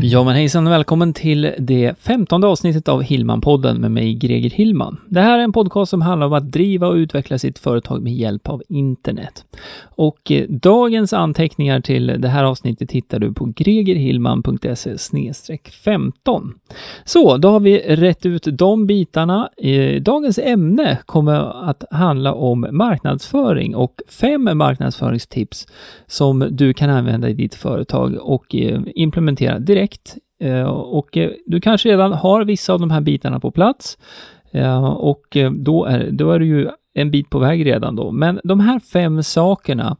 Ja men hejsan och välkommen till det femtonde avsnittet av Hillman-podden med mig Greger Hillman. Det här är en podcast som handlar om att driva och utveckla sitt företag med hjälp av internet. Och eh, dagens anteckningar till det här avsnittet hittar du på gregerhillman.se 15. Så, då har vi rätt ut de bitarna. Eh, dagens ämne kommer att handla om marknadsföring och fem marknadsföringstips som du kan använda i ditt företag och eh, implementera direkt direkt. Eh, och eh, du kanske redan har vissa av de här bitarna på plats. Eh, och då är, då är du ju en bit på väg redan då. Men de här fem sakerna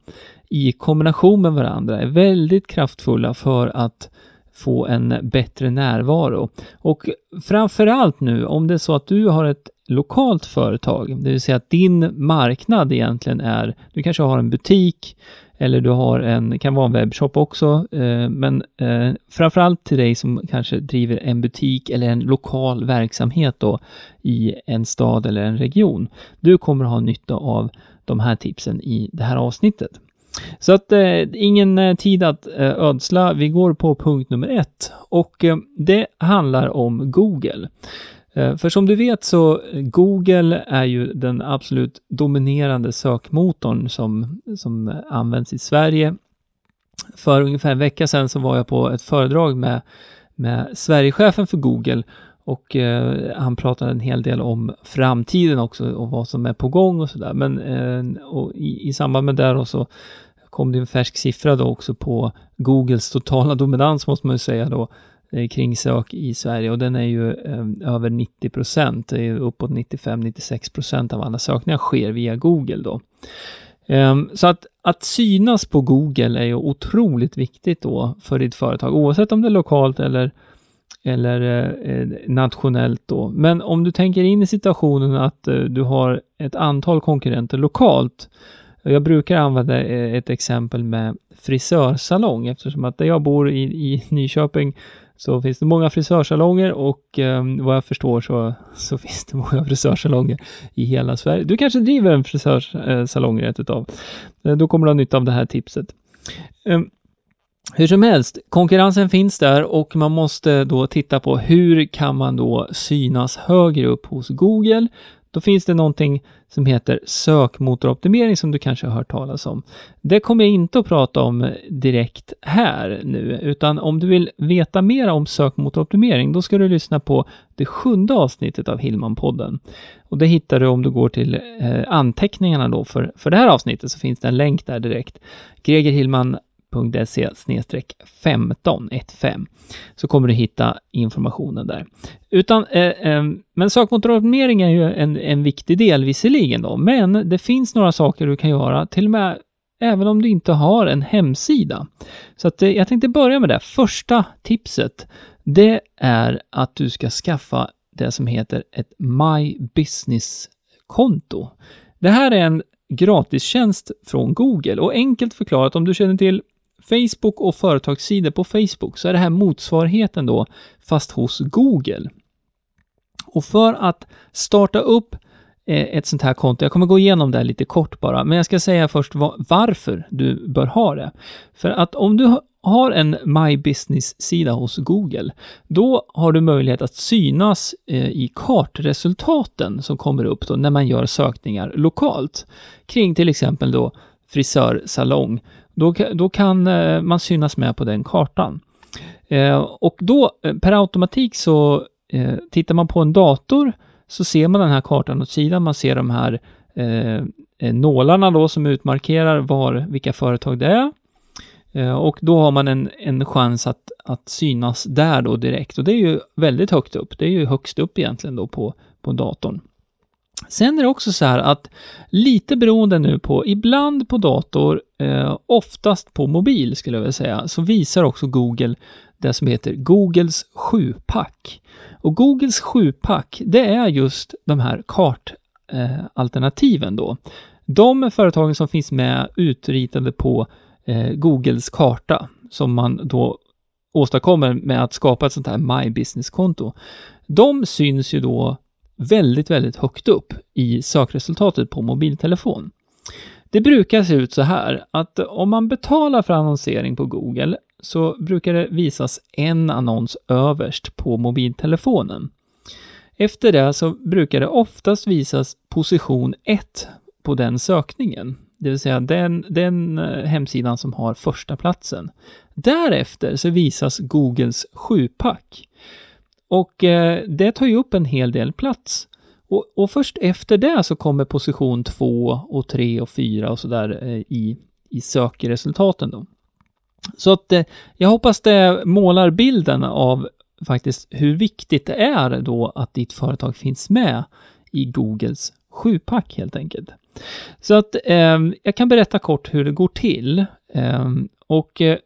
i kombination med varandra är väldigt kraftfulla för att få en bättre närvaro. Och framförallt nu om det är så att du har ett lokalt företag, det vill säga att din marknad egentligen är, du kanske har en butik eller du har en, kan vara en webbshop också, eh, men eh, framförallt till dig som kanske driver en butik eller en lokal verksamhet då i en stad eller en region. Du kommer ha nytta av de här tipsen i det här avsnittet. Så att eh, ingen eh, tid att eh, ödsla. Vi går på punkt nummer ett och eh, det handlar om Google. Eh, för som du vet så eh, Google är ju den absolut dominerande sökmotorn som, som används i Sverige. För ungefär en vecka sedan så var jag på ett föredrag med, med Sverigechefen för Google och eh, han pratade en hel del om framtiden också och vad som är på gång och sådär. Men eh, och i, i samband med det så kom det en färsk siffra då också på Googles totala dominans måste man ju säga då kringsök kring sök i Sverige och den är ju eh, över 90 procent, det är uppåt 95-96 procent av alla sökningar sker via Google då. Ehm, så att, att synas på Google är ju otroligt viktigt då för ditt företag, oavsett om det är lokalt eller, eller eh, eh nationellt då. Men om du tänker in i situationen att eh, du har ett antal konkurrenter lokalt, jag brukar använda eh, ett exempel med frisörsalong eftersom att där jag bor i, i Nyköping så finns det många frisörsalonger och eh, vad jag förstår så, så finns det många frisörsalonger i hela Sverige. Du kanske driver en frisörsalong eh, rätt utav. Eh, då kommer du ha nytta av det här tipset. Eh, hur som helst, konkurrensen finns där och man måste då titta på hur kan man då synas högre upp hos Google då finns det någonting som heter sökmotoroptimering som du kanske har hört talas om. Det kommer jag inte att prata om direkt här nu, utan om du vill veta mer om sökmotoroptimering, då ska du lyssna på det sjunde avsnittet av Hillman-podden. Och det hittar du om du går till eh, anteckningarna då för, för det här avsnittet, så finns det en länk där direkt. Greger Hillman se 15 15 så kommer du hitta informationen där. Utan, eh, eh, men sökmotoroptimering är ju en, en viktig del visserligen då, men det finns några saker du kan göra, till och med även om du inte har en hemsida. Så att, eh, jag tänkte börja med det. Första tipset, det är att du ska skaffa det som heter ett My Business-konto. Det här är en gratistjänst från Google och enkelt förklarat om du känner till Facebook och företagssidor på Facebook så är det här motsvarigheten då, fast hos Google. Och för att starta upp eh, ett sånt här konto, jag kommer gå igenom det lite kort bara, men jag ska säga först varför du bör ha det. För att om du har en My Business-sida hos Google, då har du möjlighet att synas eh, i kartresultaten som kommer upp då när man gör sökningar lokalt kring till exempel då frisörsalong då, då kan eh, man synas med på den kartan. Eh, och då eh, per automatik så tittar man på en dator så ser man den här kartan åt sidan. Man ser de här nålarna då som utmarkerar var, vilka företag det är. Och då har man en, en chans att, att synas där då direkt. Och det är ju väldigt högt upp. Det är ju högst upp egentligen då på, på datorn. Sen är det också så här att lite beroende nu på, ibland på dator, eh, oftast på mobil skulle jag vilja säga, så visar också Google det som heter Googles 7-pack. Och Googles 7-pack, det är just de här kartalternativen eh, då. De företagen som finns med utritade på eh, Googles karta som man då åstadkommer med att skapa ett sånt här My Business-konto. De syns ju då väldigt, väldigt högt upp i sökresultatet på mobiltelefon. Det brukar se ut så här att om man betalar för annonsering på Google så brukar det visas en annons överst på mobiltelefonen. Efter det så brukar det oftast visas position 1 på den sökningen, det vill säga den, den eh, hemsidan som har första platsen. Därefter så visas Googles 7-pack. Och eh, det tar ju upp en hel del plats. Och, och, först efter det så kommer position 2 och 3 och 4 och sådär eh, i, i sökresultaten då. Så att eh, jag hoppas det målar bilden av faktiskt hur viktigt det är då att ditt företag finns med i Googles 7-pack helt enkelt. Så att eh, jag kan berätta kort hur det går till. Eh, och eh,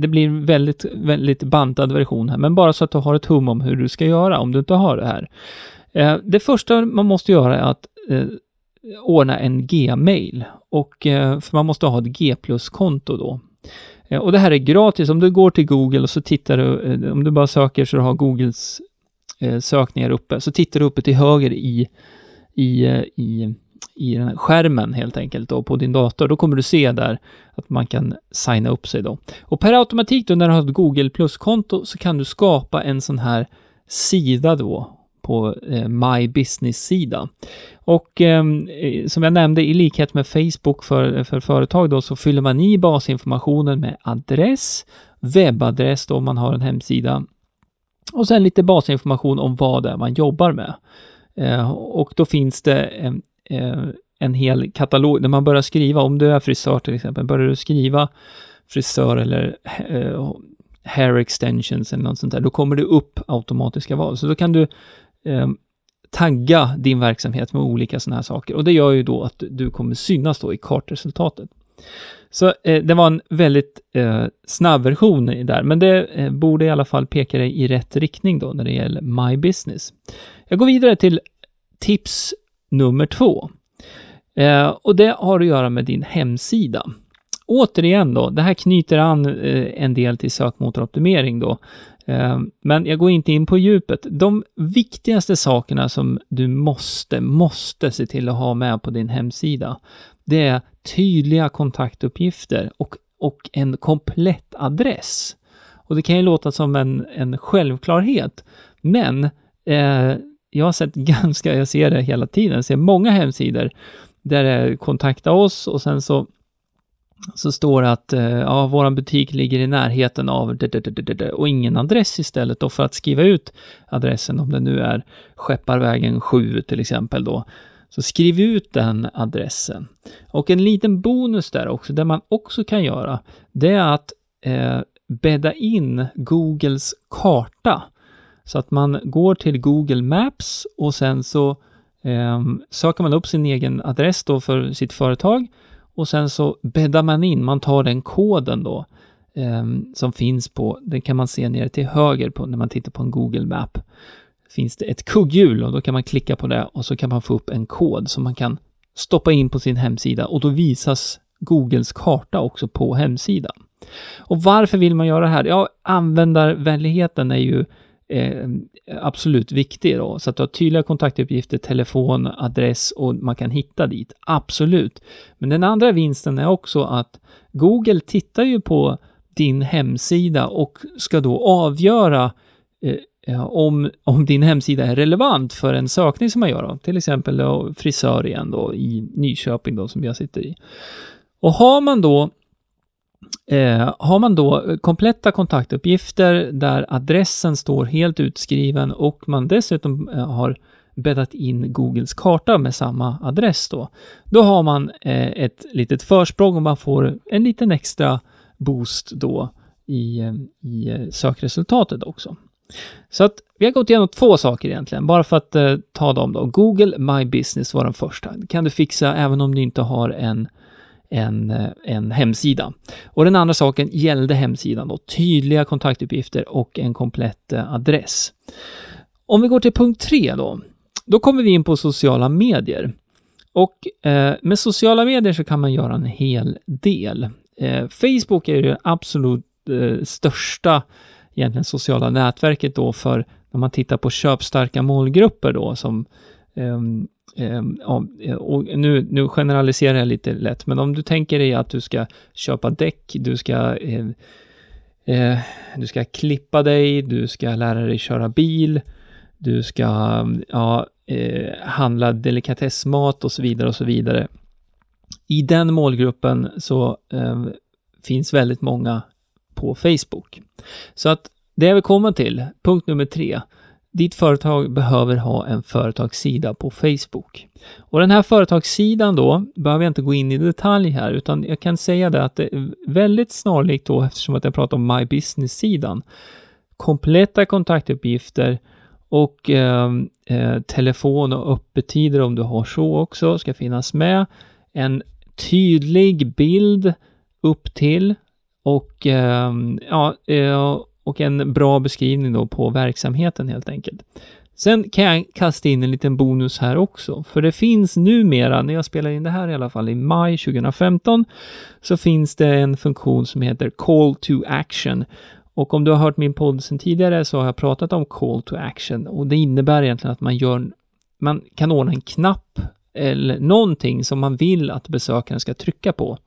det blir väldigt, väldigt bantad version här, men bara så att du har ett hum om hur du ska göra om du inte har det här. Eh, det första man måste göra är att eh, ordna en Gmail och eh, för man måste ha ett G plus-konto då. Eh, och det här är gratis. Om du går till Google och så tittar du, eh, om du bara söker så du har Googles eh, sökningar uppe, så tittar du uppe till höger i, i, i, i den här skärmen helt enkelt då på din dator. Då kommer du se där att man kan signa upp sig då. Och per automatik då när du har ett Google Plus-konto så kan du skapa en sån här sida då på eh, My Business-sida. Och eh, som jag nämnde, i likhet med Facebook för, för företag då, så fyller man i basinformationen med adress, webbadress då om man har en hemsida och sen lite basinformation om vad det är man jobbar med. Eh, och då finns det en, eh, en hel katalog, när man börjar skriva, om du är frisör till exempel, börjar du skriva frisör eller eh, hair extensions eller något sånt där, då kommer det upp automatiska val. Så då kan du eh, tagga din verksamhet med olika sådana här saker och det gör ju då att du kommer synas då i kartresultatet. Så eh, det var en väldigt eh, snabb version där, men det eh, borde i alla fall peka dig i rätt riktning då när det gäller My Business. Jag går vidare till tips nummer två. Eh, och det har att göra med din hemsida. Återigen då, det här knyter an eh, en del till sökmotoroptimering då. Eh, men jag går inte in på djupet. De viktigaste sakerna som du måste, måste se till att ha med på din hemsida, det är tydliga kontaktuppgifter och, och en komplett adress. Och det kan ju låta som en, en självklarhet, men eh, jag har sett ganska, jag ser det hela tiden, jag ser många hemsidor där det är kontakta oss och sen så så står det att eh, ja, vår butik ligger i närheten av och ingen adress istället då för att skriva ut adressen om det nu är Skepparvägen 7 till exempel då. Så skriv ut den adressen. Och en liten bonus där också, där man också kan göra, det är att eh, bädda in Googles karta. Så att man går till Google Maps och sen så eh, söker man upp sin egen adress då för sitt företag och sen så bäddar man in, man tar den koden då eh, som finns på, den kan man se nere till höger på när man tittar på en Google Map. Finns det ett kugghjul och då kan man klicka på det och så kan man få upp en kod som man kan stoppa in på sin hemsida och då visas Googles karta också på hemsidan. Och varför vill man göra det här? Ja, användarvänligheten är ju eh, absolut viktig då, så att du har tydliga kontaktuppgifter, telefon, adress och man kan hitta dit. Absolut. Men den andra vinsten är också att Google tittar ju på din hemsida och ska då avgöra eh, eh om, om din hemsida är relevant för en sökning som man gör, då. till exempel då, frisör igen då i Nyköping då som jag sitter i. Och har man då Eh, har man då kompletta kontaktuppgifter där adressen står helt utskriven och man dessutom eh, har bäddat in Googles karta med samma adress då, då har man eh, ett litet försprång och man får en liten extra boost då i, eh, i eh, sökresultatet också. Så att vi har gått igenom två saker egentligen, bara för att eh, ta dem då. Google My Business var den första. Det kan du fixa även om du inte har en en, eh, en hemsida. Och den andra saken gällde hemsidan då, tydliga kontaktuppgifter och en komplett eh, adress. Om vi går till punkt tre då, då kommer vi in på sociala medier. Och eh, med sociala medier så kan man göra en hel del. Eh, Facebook är det absolut eh, största egentligen sociala nätverket då för när man tittar på köpstarka målgrupper då som ehm, um, och nu, nu generaliserar jag lite lätt, men om du tänker dig att du ska köpa däck, du ska eh, eh, du ska klippa dig, du ska lära dig köra bil, du ska ja, eh, handla delikatessmat och så vidare och så vidare. I den målgruppen så eh, finns väldigt många på Facebook. Så att det vi kommer till, punkt nummer tre. Ditt företag behöver ha en företagssida på Facebook. Och den här företagssidan då, behöver jag inte gå in i detalj här, utan jag kan säga det att det är väldigt snarlikt då, eftersom att jag pratar om My Business-sidan. Kompletta kontaktuppgifter och eh, eh, telefon och öppettider om du har så också ska finnas med. En tydlig bild upp till och eh, ja, eh, och en bra beskrivning då på verksamheten helt enkelt. Sen kan jag kasta in en liten bonus här också, för det finns numera, när jag spelar in det här i alla fall, i maj 2015, så finns det en funktion som heter Call to Action. Och om du har hört min podd sedan tidigare så har jag pratat om Call to Action och det innebär egentligen att man gör, man kan ordna en knapp eller någonting som man vill att besökaren ska trycka på.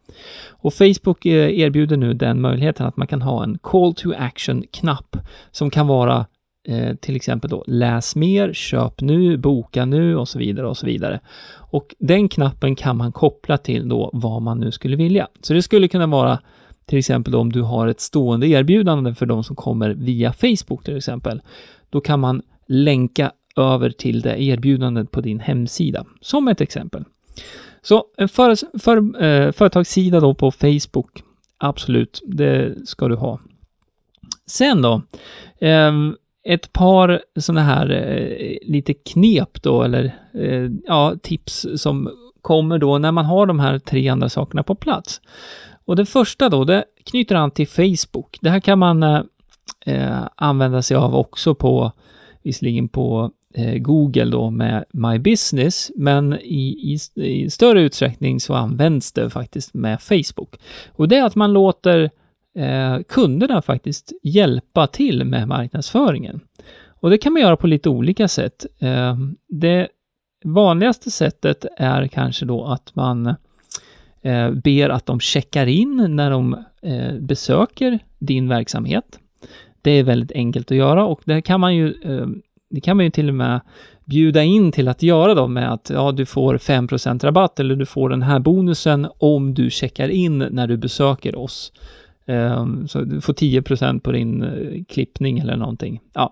Och Facebook eh, erbjuder nu den möjligheten att man kan ha en Call to Action-knapp som kan vara eh, till exempel då läs mer, köp nu, boka nu och så vidare och så vidare. Och den knappen kan man koppla till då vad man nu skulle vilja. Så det skulle kunna vara till exempel om du har ett stående erbjudande för de som kommer via Facebook till exempel. Då kan man länka över till det erbjudandet på din hemsida, som ett exempel. Så en för, för, eh, företagssida då på Facebook, absolut, det ska du ha. Sen då, eh, ett par sådana här eh, lite knep då, eller eh, ja, tips som kommer då när man har de här tre andra sakerna på plats. Och det första då, det knyter an till Facebook. Det här kan man eh, eh använda sig av också på, visserligen på Eh, Google då med My Business, men i, i, i, större utsträckning så används det faktiskt med Facebook. Och det är att man låter eh, kunderna faktiskt hjälpa till med marknadsföringen. Och det kan man göra på lite olika sätt. Eh, det vanligaste sättet är kanske då att man eh, ber att de checkar in när de eh, besöker din verksamhet. Det är väldigt enkelt att göra och det kan man ju eh, det kan man ju till och med bjuda in till att göra då med att ja, du får 5% rabatt eller du får den här bonusen om du checkar in när du besöker oss. Um, så du får 10% på din uh, klippning eller någonting. Ja,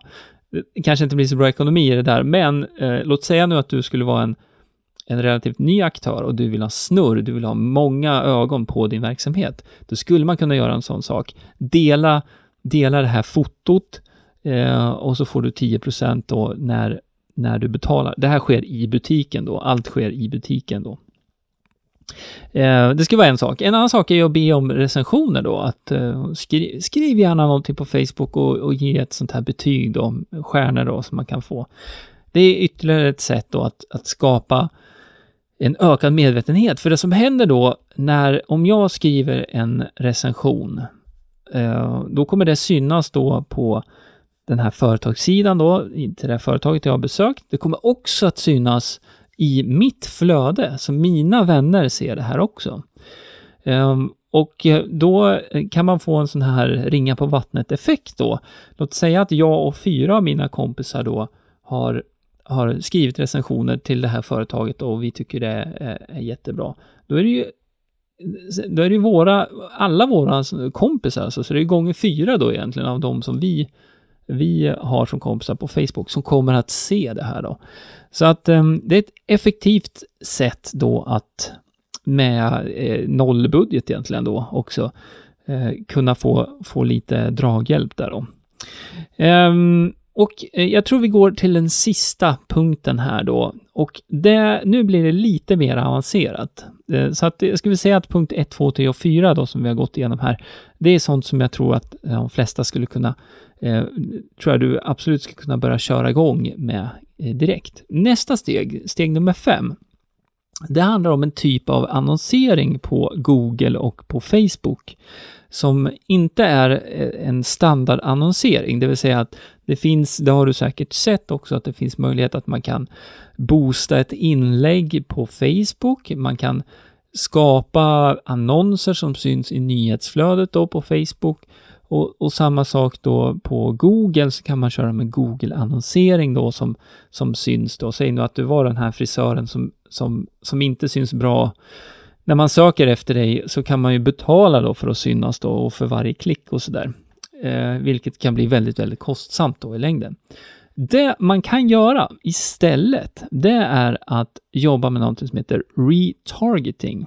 det kanske inte blir så bra ekonomi i det där, men uh, låt säga nu att du skulle vara en, en relativt ny aktör och du vill ha snurr, du vill ha många ögon på din verksamhet. Då skulle man kunna göra en sån sak. Dela, dela det här fotot Eh, och så får du 10 då när, när du betalar. Det här sker i butiken då. Allt sker i butiken då. Eh, det ska vara en sak. En annan sak är att be om recensioner då. Att, eh, skri skriv gärna någonting på Facebook och, och, ge ett sånt här betyg då, stjärnor då, som man kan få. Det är ytterligare ett sätt då att, att skapa en ökad medvetenhet. För det som händer då när, om jag skriver en recension, eh, då kommer det synas då på den här företagssidan då, till det här företaget jag har besökt. Det kommer också att synas i mitt flöde, så mina vänner ser det här också. Um, och eh, då eh, kan man få en sån här ringa på vattnet-effekt då. Låt säga att jag och fyra av mina kompisar då har, har skrivit recensioner till det här företaget och vi tycker det är, är jättebra. Då är det ju då är det våra, alla våra kompisar, alltså, så det är gånger fyra då egentligen av de som vi vi har som kompisar på Facebook som kommer att se det här då. Så att eh, det är ett effektivt sätt då att med eh, nollbudget egentligen då också eh, kunna få, få lite draghjälp där då. Ehm, och eh, jag tror vi går till den sista punkten här då. Och det, nu blir det lite mer avancerat. Eh, så att eh, jag skulle säga att punkt 1, 2, 3 och 4 då som vi har gått igenom här, det är sånt som jag tror att eh, de flesta skulle kunna eh, tror jag du absolut skulle kunna börja köra igång med eh, direkt. Nästa steg, steg nummer 5. Det handlar om en typ av annonsering på Google och på Facebook som inte är eh, en standardannonsering, det vill säga att det finns, det har du säkert sett också, att det finns möjlighet att man kan boosta ett inlägg på Facebook, man kan skapa annonser som syns i nyhetsflödet då på Facebook och, och, samma sak då på Google så kan man köra med Google-annonsering då som, som syns då. Säg nu att du var den här frisören som, som, som inte syns bra. När man söker efter dig så kan man ju betala då för att synas då och för varje klick och sådär. Eh, vilket kan bli väldigt, väldigt kostsamt då i längden. Det man kan göra istället, det är att jobba med någonting som heter retargeting.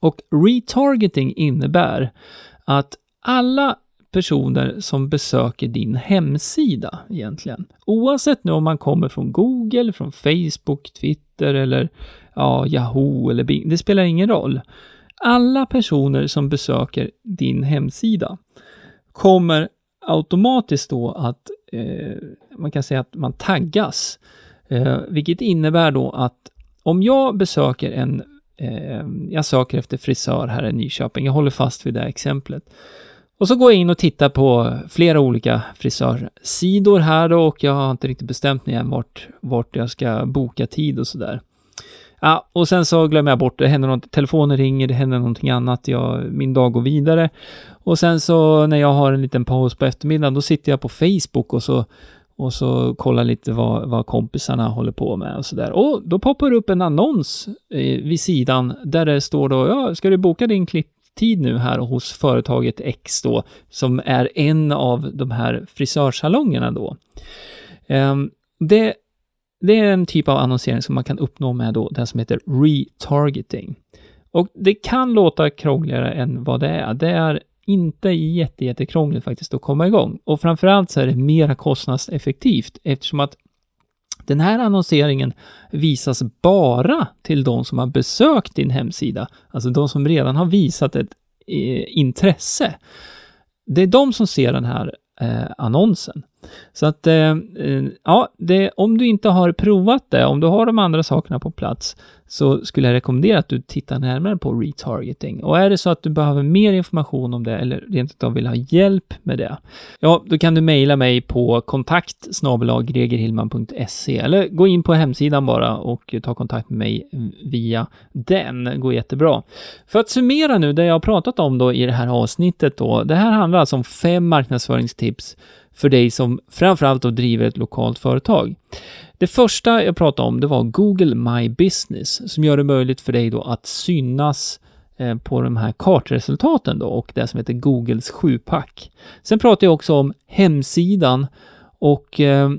Och retargeting innebär att alla personer som besöker din hemsida egentligen. Oavsett nu om man kommer från Google, från Facebook, Twitter eller ja, Yahoo eller Bing. Det spelar ingen roll. Alla personer som besöker din hemsida kommer automatiskt då att eh, man kan säga att man taggas, eh, vilket innebär då att om jag besöker en, eh, jag söker efter frisör här i Nyköping, jag håller fast vid det här exemplet, och så går jag in och tittar på flera olika frisörsidor här då och jag har inte riktigt bestämt mig än vart, vart jag ska boka tid och sådär. Ja, och sen så glömmer jag bort det, händer något, telefonen ringer, det händer någonting annat, jag, min dag går vidare. Och sen så när jag har en liten paus på eftermiddagen, då sitter jag på Facebook och så, och så kollar lite vad, vad kompisarna håller på med och sådär. Och då poppar det upp en annons eh, vid sidan där det står då, ja, ska du boka din klipp tid nu här hos företaget X då, som är en av de här frisörsalongerna då. Ehm, det, det är en typ av annonsering som man kan uppnå med då det som heter retargeting. Och det kan låta krångligare än vad det är. Det är inte jätte, jättekrångligt faktiskt att komma igång. Och framförallt så är det mera kostnadseffektivt eftersom att den här annonseringen visas bara till de som har besökt din hemsida, alltså de som redan har visat ett eh, intresse. Det är de som ser den här eh, annonsen. Så att, eh, eh, ja, det, om du inte har provat det, om du har de andra sakerna på plats, så skulle jag rekommendera att du tittar närmare på retargeting. Och är det så att du behöver mer information om det eller rent utav vill ha hjälp med det, ja, då kan du mejla mig på kontakt gregerhillman.se eller gå in på hemsidan bara och ta kontakt med mig via den. Det går jättebra. För att summera nu det jag har pratat om då i det här avsnittet då, det här handlar alltså om fem marknadsföringstips för dig som framförallt då driver ett lokalt företag. Det första jag pratade om, det var Google My Business, som gör det möjligt för dig då att synas eh, på de här kartresultaten då och det som heter Googles 7-pack. Sen pratade jag också om hemsidan och eh,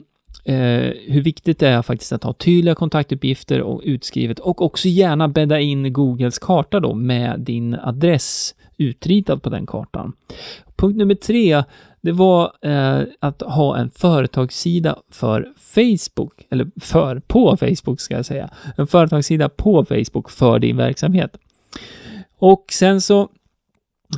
eh, hur viktigt det är faktiskt att ha tydliga kontaktuppgifter och utskrivet och också gärna bädda in Googles karta då med din adress utritad på den kartan. Punkt nummer tre, det var eh, att ha en företagssida för Facebook, eller för, på Facebook ska jag säga, en företagssida på Facebook för din verksamhet. Och sen så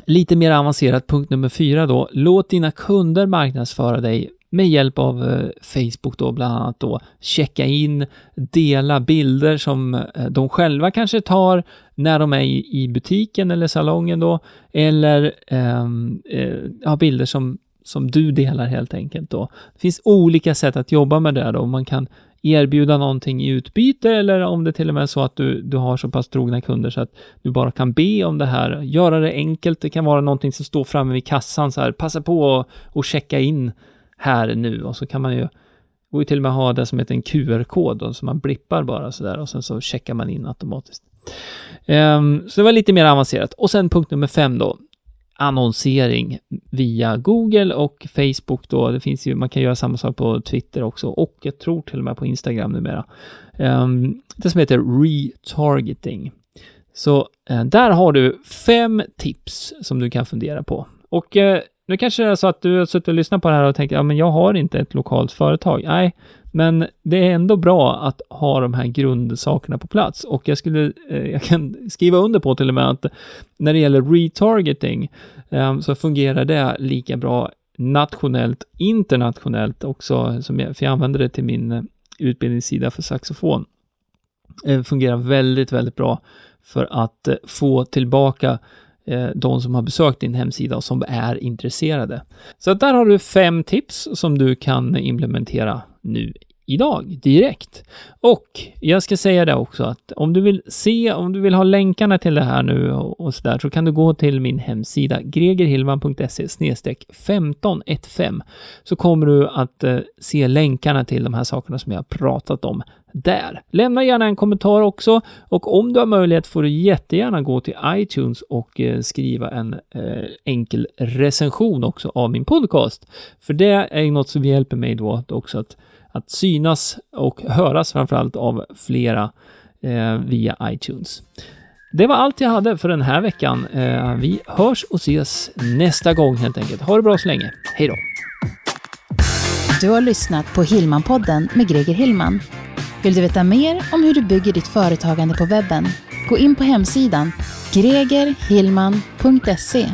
lite mer avancerat, punkt nummer fyra då, låt dina kunder marknadsföra dig med hjälp av eh, Facebook då bland annat då. Checka in, dela bilder som eh, de själva kanske tar när de är i butiken eller salongen då, eller ehm, eh, ja, bilder som som du delar helt enkelt då. Det finns olika sätt att jobba med det då. Man kan erbjuda någonting i utbyte eller om det till och med är så att du, du har så pass trogna kunder så att du bara kan be om det här. Göra det enkelt. Det kan vara någonting som står framme vid kassan så här. Passa på och checka in här nu och så kan man ju går ju till och med ha det som heter en QR-kod som man blippar bara så där och sen så checkar man in automatiskt. Um, så det var lite mer avancerat. Och sen punkt nummer fem då annonsering via Google och Facebook då. Det finns ju, man kan göra samma sak på Twitter också och jag tror till och med på Instagram numera. Um, det som heter retargeting. Så eh, där har du fem tips som du kan fundera på. Och eh, nu kanske det är så att du har suttit och lyssnat på det här och tänkt, ja men jag har inte ett lokalt företag. Nej, men det är ändå bra att ha de här grundsakerna på plats och jag skulle, eh, jag kan skriva under på till och med att när det gäller retargeting ehm, så fungerar det lika bra nationellt, internationellt också, som jag, för jag använder det till min eh, utbildningssida för saxofon. Det fungerar väldigt, väldigt bra för att få tillbaka Eh, de som har besökt din hemsida och som är intresserade. Så där har du fem tips som du kan implementera nu idag direkt. Och jag ska säga det också att om du vill se, om du vill ha länkarna till det här nu och, så där så kan du gå till min hemsida gregerhillman.se 1515 så kommer du att eh, se länkarna till de här sakerna som jag har pratat om där. Lämna gärna en kommentar också och om du har möjlighet får du jättegärna gå till iTunes och eh, skriva en eh, enkel recension också av min podcast. För det är något som hjälper mig då också att att synas och höras framförallt av flera eh, via iTunes. Det var allt jag hade för den här veckan. Eh, vi hörs och ses nästa gång helt enkelt. Ha det bra så länge. Hej då! Du har lyssnat på Hillman-podden med Greger Hillman. Vill du veta mer om hur du bygger ditt företagande på webben? Gå in på hemsidan gregerhillman.se